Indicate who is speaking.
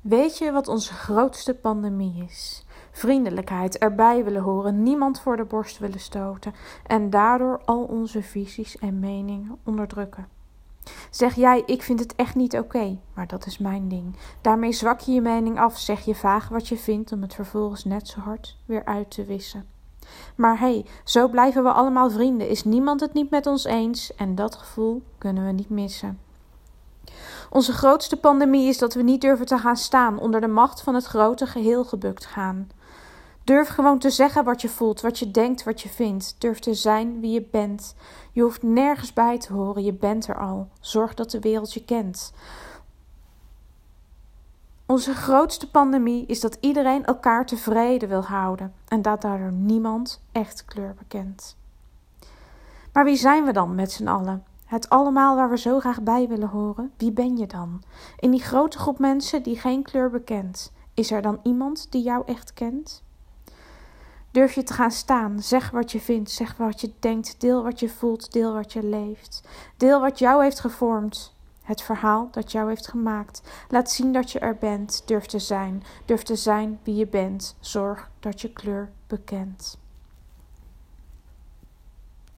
Speaker 1: Weet je wat onze grootste pandemie is? Vriendelijkheid, erbij willen horen, niemand voor de borst willen stoten en daardoor al onze visies en meningen onderdrukken. Zeg jij, ik vind het echt niet oké, maar dat is mijn ding. Daarmee zwak je je mening af, zeg je vaag wat je vindt om het vervolgens net zo hard weer uit te wissen. Maar hé, hey, zo blijven we allemaal vrienden. Is niemand het niet met ons eens? En dat gevoel kunnen we niet missen. Onze grootste pandemie is dat we niet durven te gaan staan onder de macht van het grote geheel gebukt gaan. Durf gewoon te zeggen wat je voelt, wat je denkt, wat je vindt. Durf te zijn wie je bent. Je hoeft nergens bij te horen, je bent er al. Zorg dat de wereld je kent. Onze grootste pandemie is dat iedereen elkaar tevreden wil houden en dat daardoor niemand echt kleur bekent. Maar wie zijn we dan met z'n allen? Het allemaal waar we zo graag bij willen horen, wie ben je dan? In die grote groep mensen die geen kleur bekent, is er dan iemand die jou echt kent? Durf je te gaan staan, zeg wat je vindt, zeg wat je denkt, deel wat je voelt, deel wat je leeft. Deel wat jou heeft gevormd, het verhaal dat jou heeft gemaakt. Laat zien dat je er bent, durf te zijn, durf te zijn wie je bent. Zorg dat je kleur bekent.